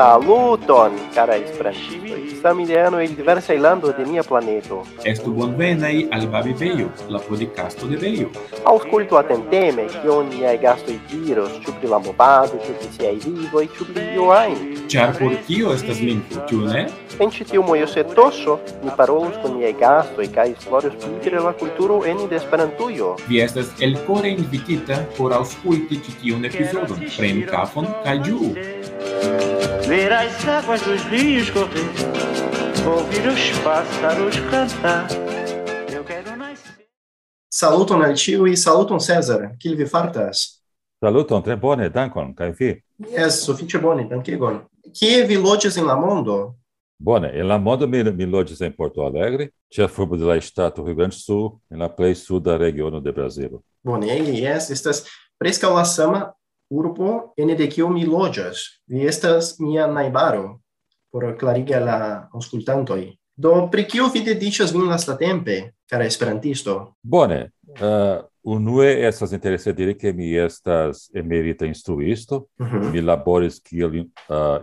Saluton, cara esperantivi, samideano el diversa ilando de nia planeto. Estu bonvenai al Babi la podcasto de Veio. Ausculto atenteme cion niai gasto diros, ciu pri la movado, ciu pri siai vivoi, ciu pri io ain. Char por kio estas lingvo, ciu ne? En ĉi tiu mojosetoso ni parolus kun niaj gastoj kaj esploros pli la kulturo ene de Esperantujo. Vi estas elkore invitita por aŭskulti ĉi tiun epizodon. Prenu kafon kaj ĝuu! Ver as águas dos rios correr, ouvir os pássaros cantar. Eu quero nascer. Saluton al ĉiuj, saluton Cesar, kiel vi fartas? Saluton, tre bone, dankon, kaj vi? Jes, sufiĉe bone, dankegon. Kie vi loĝas en la mondo? Bone, en la mondo mi, mi loĝas en Porto Alegre, ĉefurbo de la ŝtato Rio Grande do Sul, en la plej suda regiono de Brazilo. Bonege, jes, estas preskaŭ la sama urbo ene de kiu mi loĝas. Vi estas mia najbaro por klarigi la aŭskultantoj. Do pri kio vi dediĉas vin lastatempe, cara esperantisto? Bone, uh, unue estas interese diri ke mi estas emerita instruisto. Uh -huh. Mi laboris kiel uh,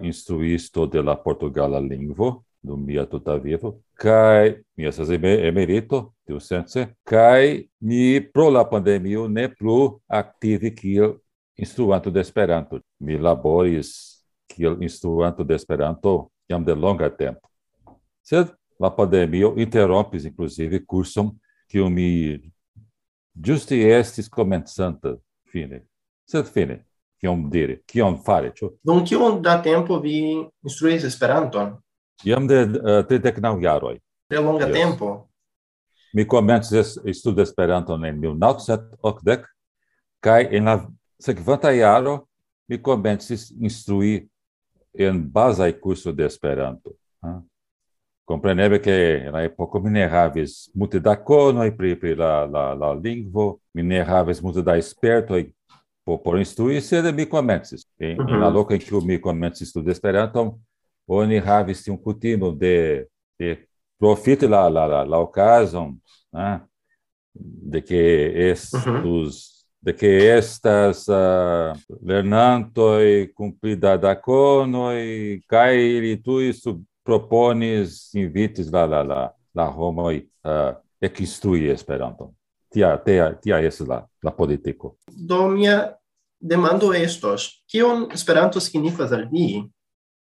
instruisto de la portugala lingvo dum mia tuta vivo, kai mi estas emerito, tiu sense, kai mi pro la pandemio ne plu aktivi kiel instruanto de Esperanto. Mi laboris kiel instruanto de Esperanto jam de longa tempo. Sed la pandemio interrompis inclusive curson kiu mi Justi estis komencanta fine. Sed fine, kion diri, kion fare, ĉu? Dum kiom da tempo vi instruis Esperanton? Jam de eh, uh, tridek naŭ jaroj. Tre longa yes. tempo. Mi komencis studi Esperanton en 1980 kaj en la sekvanta jaro mi komencis instrui en bazaj kurso de Esperanto. Kompreneble ke en la epoko mi ne havis multe da konoj pri pri la la la lingvo, mi ne havis multe da spertoj por por instrui, sed mi komencis. En, mm -hmm. en la mhm. loko en kiu mi komencis studi Esperanton, oni havis tiun kutimo de de profiti la la la la okazon, de que mhm. estus mm -hmm de que estas uh, lernantoi cumplida da cono e cai ili tu isso proponis invites la la la la homoi eh, uh, ecinstrui esperanto Tia, tia, tia es la, la politico. Do mia demando estos, kion Esperanto signifas al vi?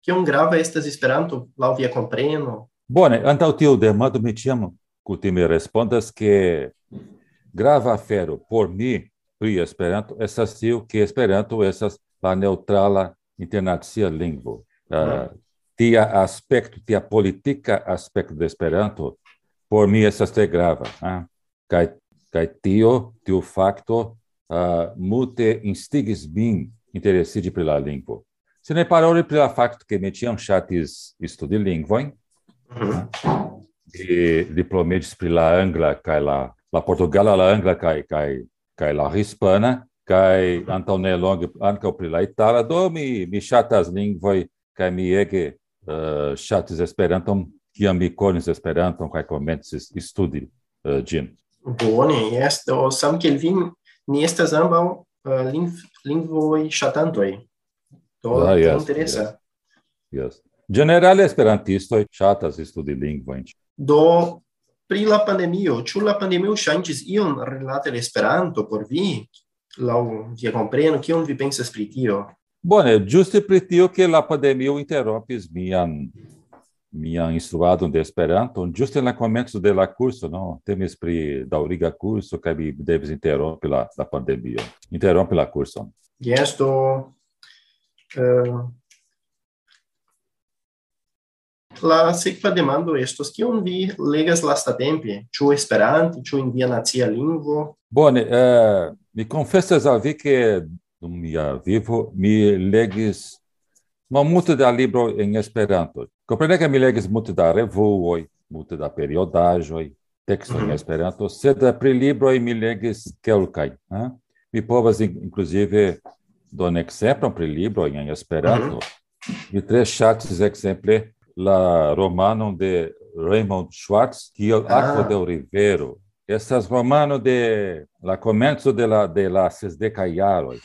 Kion grava estas Esperanto laŭ via kompreno? Bone, antaŭ tiu demando mi ĉiam kutime respondas ke grava afero por mi pri Esperanto estas tio ke Esperanto estas la neutrala internacia lingvo. Uh, tia aspekto, tia politika aspekto de Esperanto por mi estas tre grava. Uh, kaj kaj tio, tiu fakto uh, multe instigis min interesiĝi pri la lingvo. Se ne paroli pri la fakto ke mi ĉiam ŝatis studi lingvojn, mm-hmm. e li pri la angla kaj la la portugala, la angla kaj kaj kaj la hispana, kaj antaŭ ne longe ankaŭ pri la itala, do mi, mi ŝatas lingvoj kaj mi ege uh, ŝatis Esperanton, kiam mi konis Esperanton kaj komencis studi uh, ĝin. Bone, jes, do sam kiel vin, ni estas ambaŭ uh, lingv, lingvoj ŝatantoj. Do, ah, yes, interesa. Yes. yes. Generale esperantistoj ŝatas studi lingvojn. Do pri la pandemio, ĉu la pandemio ŝanĝis ion rilate al Esperanto por vi? Laŭ via kompreno, kion vi pensas pri tio? Bone, ĝuste pri tio ke la pandemio interrompis mian mian instruadon de Esperanto, ĝuste en la komenco de la kurso, no, temis pri daŭriga kurso kaj mi devis interrompi la la pandemio. Interrompi la kurson. Jes, do uh, eh, La sekva demando estos kion vi legas lastatempe, ĉu Esperanto, ĉu en via nacia lingvo? Bone, eh, mi confessas al vi che dum mia vivo mi legis ma multe da libro en Esperanto. komprene ke mi legis multe da revuoj, multe da periodaĵoj, tekstoj en mhm. Esperanto, sed pri libroj mi legis kelkaj. Eh? Mi povas inclusive doni ekzemplon pri libroj en Esperanto. Mhm. Mi tre ŝatis ekzemple la romanon de Raymond Schwartz, kiel ah. Aquo del Rivero. Estas romano de la comenzo de la, de la sesdeca iaroi,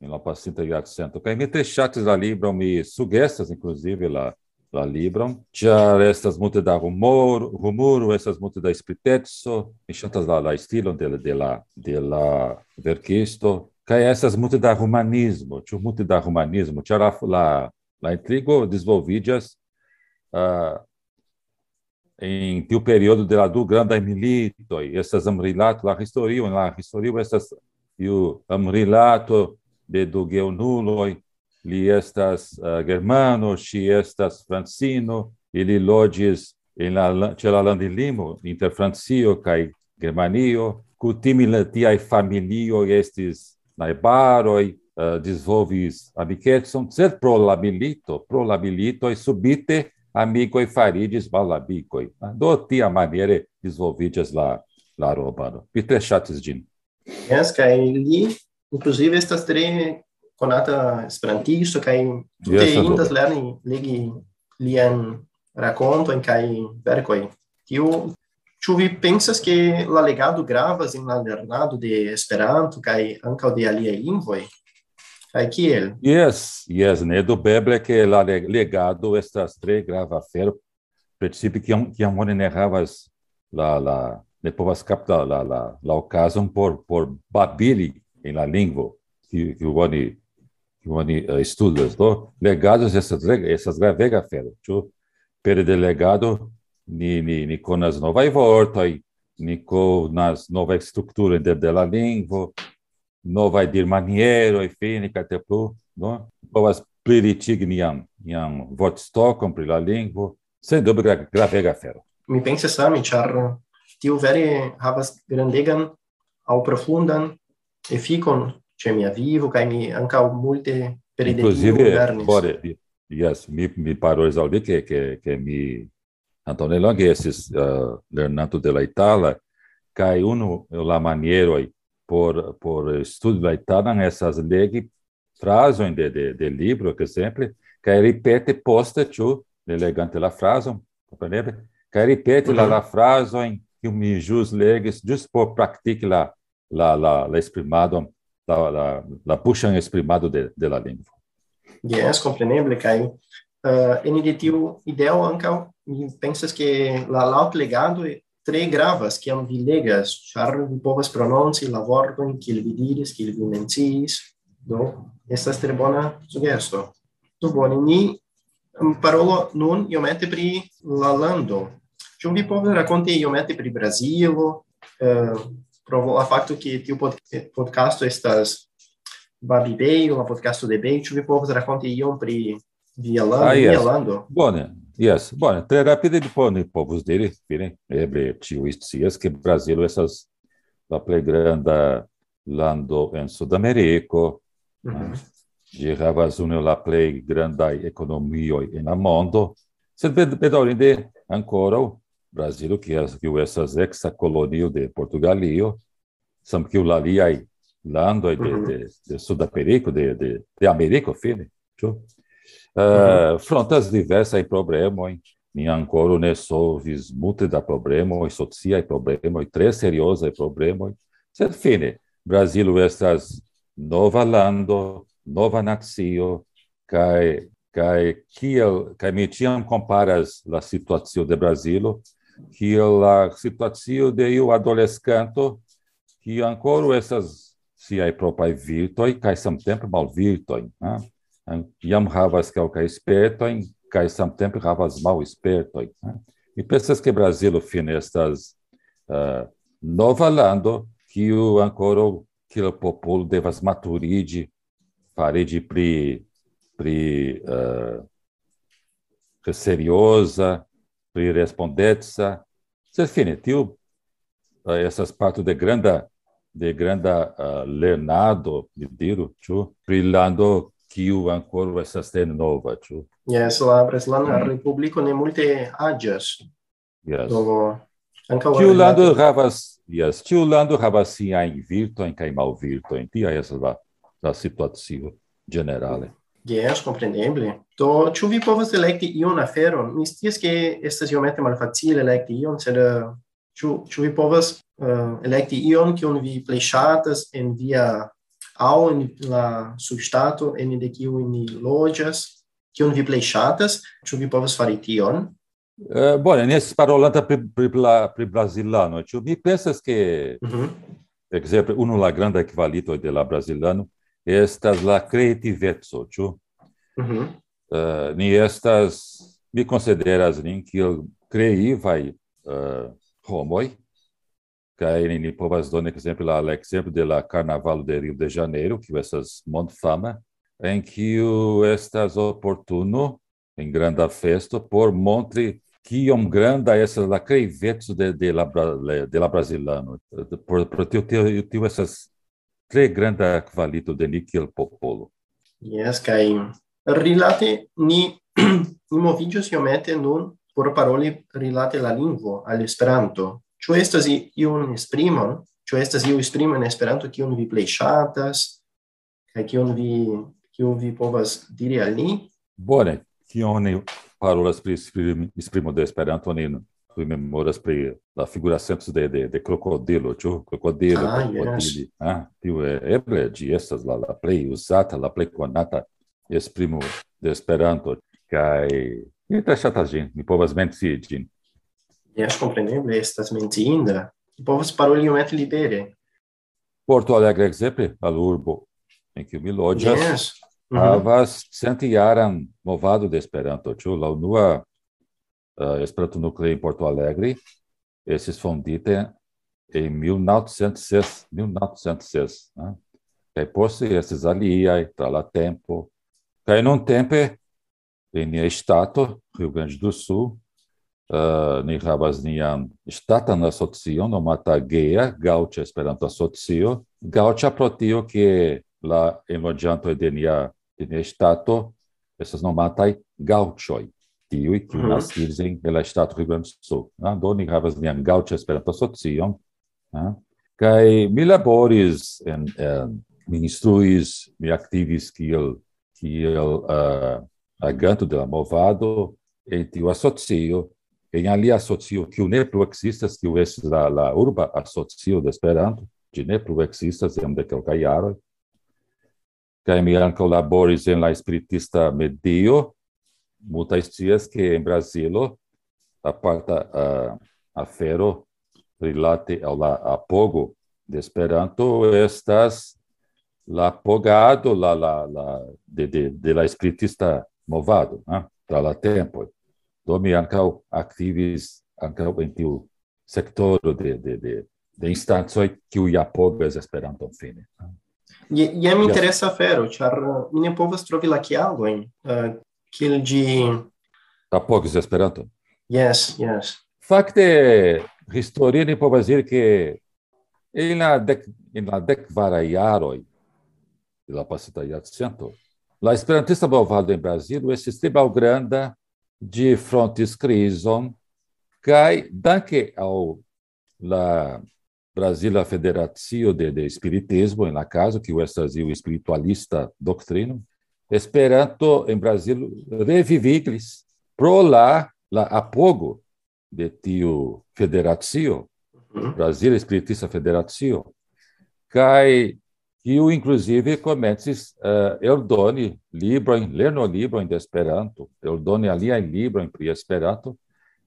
in la pasinta iarcento. Kaj mi tre ŝatis la libron, mi sugestas inclusive la la libron, ĉar estas multe da humor, humoro, estas multe da spriteco, mi ŝatas la, la stilon de, de la, de la verkisto, kaj estas multe da humanismo, ĉu multe da humanismo, ĉar la, la, la intrigo disvolviĝas uh, in tiu periodo de la du grandaj militoj estas amrilato la historio en la historio estas iu amrilato de du geunuloj li estas uh, germano ŝi estas francino ili loĝis en la ĉe la landlimo inter Francio kaj Germanio kutime tiaj familioj estis najbaroj uh, disvolvis amikecon sed pro la milito pro la militoj subite amicoi farides balabicoi. Do tia maniere disvolvidias la la robano. Vi tre chatis gin. Yes, kai li inclusive estas tre conata esperantisto kaj tute yes, indas lerni legi lian rakontojn kaj verkojn. Tiu Ĉu vi pensas ke la legado gravas en la lernado de Esperanto kaj ankaŭ de aliaj lingvoj? Kai kiel? Yes, yes, ne do beble che la legado estas tre grava afero. Principe kiam kiam oni ne havas la la ne povas capta la la la okazon por por babili en la lingvo que que oni que oni eh, uh, studas do legados tre estas gravega afero ĉu? Per delegado ni ni ni konas novaj vortoj ni konas nova strukturoj de de la lingvo novae dirmanieroi, fine, te plu, no? Povas pliritigni iam, iam votstocon pri la lingvo, sed dobra gra gravega afero. Mi pensis same, char tiu vere havas grandegan au profundan efikon che mia vivo, cae mi ancau multe peredetiu Inclusive, bore, yes, mi, mi parolis al vi che, che, che mi Antonello anche esses uh, eh, lernanto de la Itala, cae uno la manieroi por por estudo laitana nessas legi fraso de, de de livro que sempre que ripete posta tu elegante la frase compreende que ripete uhum. la mhm. la frase em que mi jus legis just por practique la la la la exprimado la la la puxan exprimado de de la lingvo yes compreneble kai uh, eh, en de tiu ideo ankaŭ mi pensas ke la laut legado tre gravas kiam vi legas, ĉar vi povas prononci la vorton kiel vi diris, kiel vi menciis, do estas tre bona sugesto. Do bone, ni parolo nun iomete pri la lando. Ĉu vi povas rakonti iomete pri Brazilo, eh, pro la fakto ke tiu pod, eh, podcasto estas Babibei, la podcasto de Bei, ĉu vi povas rakonti iom pri via lando? Ah, yes. via lando? Bone, Yes, bone, tre rapide do poni povus diri, fine, eble ciu scias che Brasil estas la plej granda lando en Sudameriko. Mm -hmm. Ĝi havas unu la plej grandaj ekonomioj en la mondo, sed bedaŭrinde ankoraŭ Brazilo, kiu estas eksa kolonio de Portugalio, samkiu la aliaj landoj de, mhm. de, de Sudameriko, de, de, de Ameriko, fine, ĉu? Uh, eh, frontas diversai problemoi, ni ancora ne solvis multe da problemoi, sociai problemoi, tre seriosai problema sed fine, Brasilo estas nova lando, nova nacio, kai kai kiel kai mi tiam comparas la situacio de Brasilo kiel la situacio de iu adolescanto kiu ancora estas siaj propraj virtoj kaj samtempe malvirtoj. Ne? Eh? Jam havas kelkaj spertojn kaj samtempe havas malspertojn. ah. Mi pensas ke Brazilo fine estas uh, nova lando kiu ankoraŭ kiel popolo devas maturiĝi fariĝi pli pli uh, seriosa, pli respondeca. Sed fine, tiu uh, estas parto de granda de granda uh, lernado, mi diru, ĉu, pri lando kiu ancora estas ten nova, ĉu? Yes, la Breslan Republiko ne multe aĝas. Yes. Do ankaŭ Tiu lando havas, yes, tiu lando havas siajn virtojn kaj malvirtojn. Tia estas la la situacio generale. Yes, compreneble. Do ĉu vi povas elekti iun aferon? Mi scias ke estas iomete malfacile elekti ion, sed eh, ĉu ĉu vi povas uh, elekti ion kiun vi plej ŝatas en via au in la substato en de kiu ni loĝas kion vi plej ŝatas ĉu vi povas fari tion Uh, bone, ne estis parolata pri, pri, pri, pri Brazilano, ĉu vi pensas ke uh -huh. ekzemple unu la granda kvalitoj de la brasilano estas la kreativeco, ĉu? Uh -huh. uh, ni estas, mi consideras nin kiel kreivaj uh, homoj, kai ni ni povas doni ekzemple la ekzemplo de la Carnaval de Rio de Janeiro, kiu estas mondfama, en kiu estas oportuno en granda festo por montri kiom granda estas la kreiveco de de la de la brasilano Por por tio tio tio estas tre granda kvalito de ni kiel popolo. Yes, kai rilate ni ni moviĝos iomete nun por paroli rilate la lingvo al Esperanto, Ĉu estas iun esprimon, ĉu estas iu esprimo en Esperanto kiun vi plej ŝatas kaj kiun vi kiun vi povas diri al ni? Bone, kion ni parolas pri esprimo de Esperanto ni memoras pri la figura senso de de, de krokodilo, ĉu krokodilo, ah, yes. ah, tiu eble ĝi estas la la plej uzata, la plej konata esprimo de Esperanto kaj mi tre ŝatas ĝin, mi povas mencii ĝin. Jes, kompreneble estas menciinda. Mi povas paroli iomete libere. Porto Alegre, ekzemple, al urbo en kiu mi loĝas. Yes. -hmm. havas cent iaran movado de Esperanto, ĉu la unua uh, Esperanto nucleo em Porto Alegre esses fondite em 1906, 1906, né? Kaj poste esses aliai tra la tempo. Kaj nun tempe en nia Rio Grande do Sul, Uh, ni havas nian ŝtatan asocion nomata GEA, Gaŭĉa Esperanto Asocio. Gaŭĉa pro tio ke la enloĝantoj de nia de nia ŝtato estas nomataj gaŭĉoj, tiuj kiuj mm. naskiĝis en la ŝtato Rio-Grando-Sul. Ah, do ni havas nian Gaŭĉa Esperanto Asocion. Ah, kaj mi laboris en, en mi instruis, mi aktivis kiel kiel uh, aganto de la movado en tiu asocio en alia asocio, kiu ne plu ekzistas, kiu estis la, la urba asocio de Esperanto, ĝi ne plu ekzistas jam de kelkaj jaroj. Kaj mi ankaŭ laboris en la espiritista medio. Multaj scias, ke en Brazilo aparta uh, afero rilate al la apogo de Esperanto estas la apogado la, la, la, de, de, de la espiritista movado, né? tra la tempo. Do mi ancau activis ancau in tiu sektoro de, de, de, de instancoj kiuj apogas Esperanton fine. Je, jem interesa afero, ĉar uh, mi ne povas trovi la kialojn uh, kiel ĝi apogas esperanto? Yes, yes. Fakte historie ni povas diri ke en la dec en la dekvaraj jaroj de la pasinta jarcento la esperantista movado en Brazilo estis tre malgranda de frontis crison cai danke ao la Brasila Federatio de, de Espiritismo, na caso, que o Brasil espiritualista doctrino, Esperanto em Brasil reviviglis pro la la apogo de tio federatio, uhum. Brasil Espiritista Federatio, cai que o inclusive comences uh, eldoni libro lerno libro de Esperanto, eldoni alia libro em Esperanto,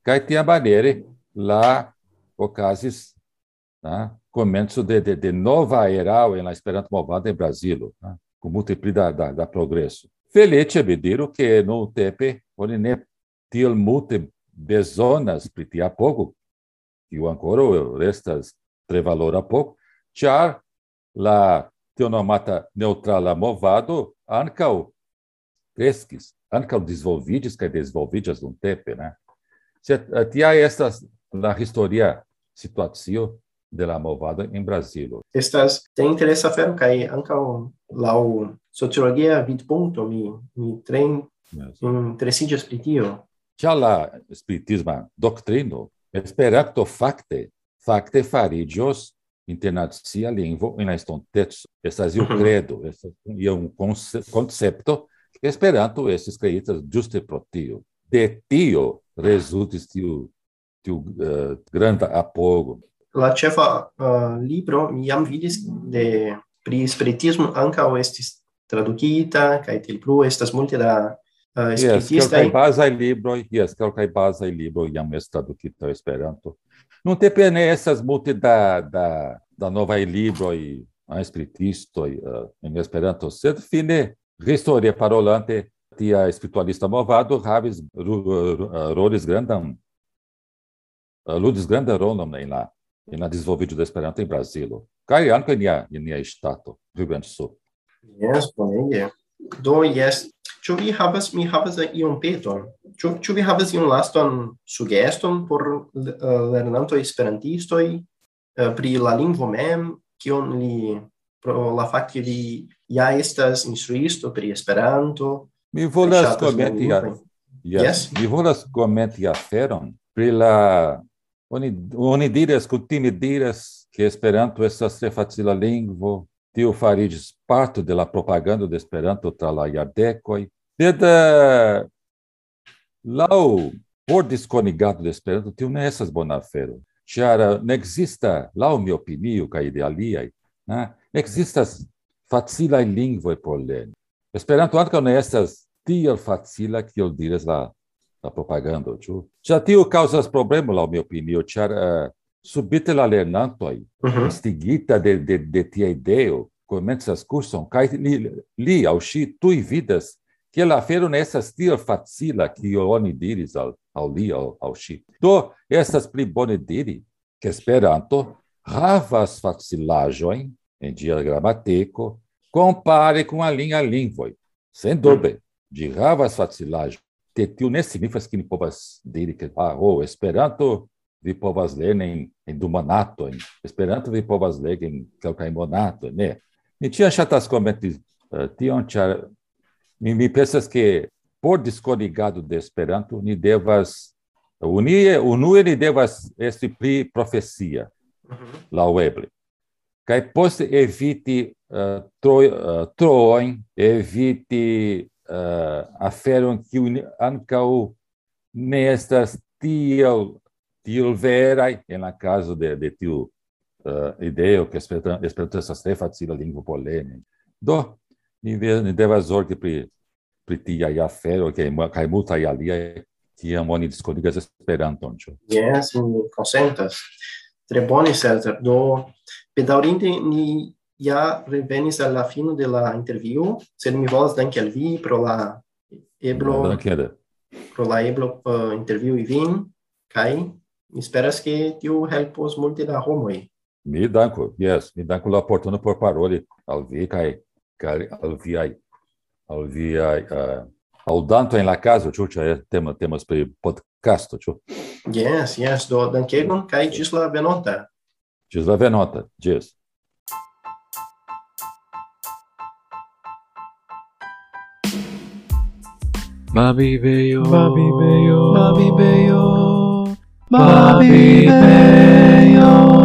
cai tia maneira lá ocasis né? começo de, de, de nova era em la Esperanto movada em Brasil, né? com multipli da, da, da progresso. Felice me diru que no tempo oni ne tiel multe bezonas pri tia apogo, kiu ankoraŭ restas tre valora pouco, ĉar la tio nomata neutrala movado, ancau crescis, ancau disvolvidis, cae disvolvidis un tepe, né? Set, eh, tia estas la historia situatio de la movado in Brasilo. Estas te interesa fero kai anka la sociologia vid punto mi mi tren yes. um, tresiĝas pri tio. Ĉar la spiritisma doktrino Esperanto fakte fakte fariĝos internacia lingvo en la estonteco. Estas io mhm. credo, estas io un concepto que Esperanto estis kreitas ĝuste pro tio. De tio rezultis tiu tiu uh, granda apogo. La chefa uh, eh, libro mi jam vidis de pri spiritismo o estis traducita, kaj til plu estas multe da uh, espritistaj. Yes, bazaj libro, yes, kelkaj bazaj libro jam estas tradukita al Esperanto. te pene essas multe da da da novaj libroj espritistoj uh, en Esperanto, sed fine historia parolante tia espiritualista movado havis uh, roles grandam uh, ludis grandan rolon en la en la disvolviĝo de Esperanto em Brazilo Kai ankaŭ nia nia ŝtato Rio Grande do Sul. Yes, bonege. Do yes, Ĉu vi havas mi havas iun peton? Ĉu ĉu vi havas iun lastan sugeston por eh, uh, lernanto esperantistoj uh, pri la lingvo mem, kion li pro la fakto ke li ja estas instruisto pri Esperanto? Mi volas komenti yes. yes. Mi volas komenti aferon pri la oni oni diras kutime diras ke Esperanto estas tre facila lingvo tio farigis parto de la propagando de Esperanto tra la jardecoj, sed uh, laŭ por disconigado de Esperanto tio ne estas bona afero, ĉar eh, ne ekzistas, lau mi opinio kaj de aliaj, ne, eh, ne ekzistas facilaj lingvoj por lerni. Esperanto ankaŭ ne estas tiel facila kiel diras la la propagando, ĉu? Ĉar tio kaŭzas problemo, lau mi opinio, ĉar uh, subite la lernantoi, uh -huh. instigita de de de tia ideo comenzas kurson kaj li li au si tui vidas ke la fero ne estas tiel facila kiel oni diris al al li au, au si. do estas pli bone diri ke Esperanto havas facilaĵojn en dia gramateco, compare com a linha lingvoi. Sem mm. dúvida, de havas facilagem. Tetiu ne signifas que ni povas diri que ah, oh, esperanto vi povas lerni en, en du monatojn. Esperanto vi povas legi en kelkaj monato ne. Mi ĉiam ŝatas komenti uh, tion, ĉar mi, mi pensas ke por diskonigado de Esperanto ni devas unie unue ni devas esti pli profesia mm -hmm. laŭeble. Kaj poste eviti uh, tro, uh, troojn, eviti uh, aferon kiu ankaŭ ne estas tiel tiel verai, en la caso de, de tiu uh, ideo che Esperanto estas tre facila lingvo polemi. Do, ni, ni devas zorgi pri, pri tiaj aferoj kaj, kaj multaj aliaj kiam oni discutigas Esperanton, ĉu? Yes, mi konsentas. Tre bone, Cesar. Do, bedaŭrinde ni ja revenis al la fino de la intervjuo, sed mi volas danki al vi pro la eblo... Pro la eblo uh, intervjui vin, kaj Mi speras che tiu helpos multe da homoi. Mi danko, yes, mi danko la portono por paroli al vi kai kai al vi ai al vi ai uh, eh, al danto en la caso, ĉu ĉe tema temas pri podcasto, ĉu? Yes, yes, do dankegon kai ĝis la venonta. Ĝis la venonta, ĝis. Mabibeyo, Mabibeyo, Mabibeyo. Bobby Mayo.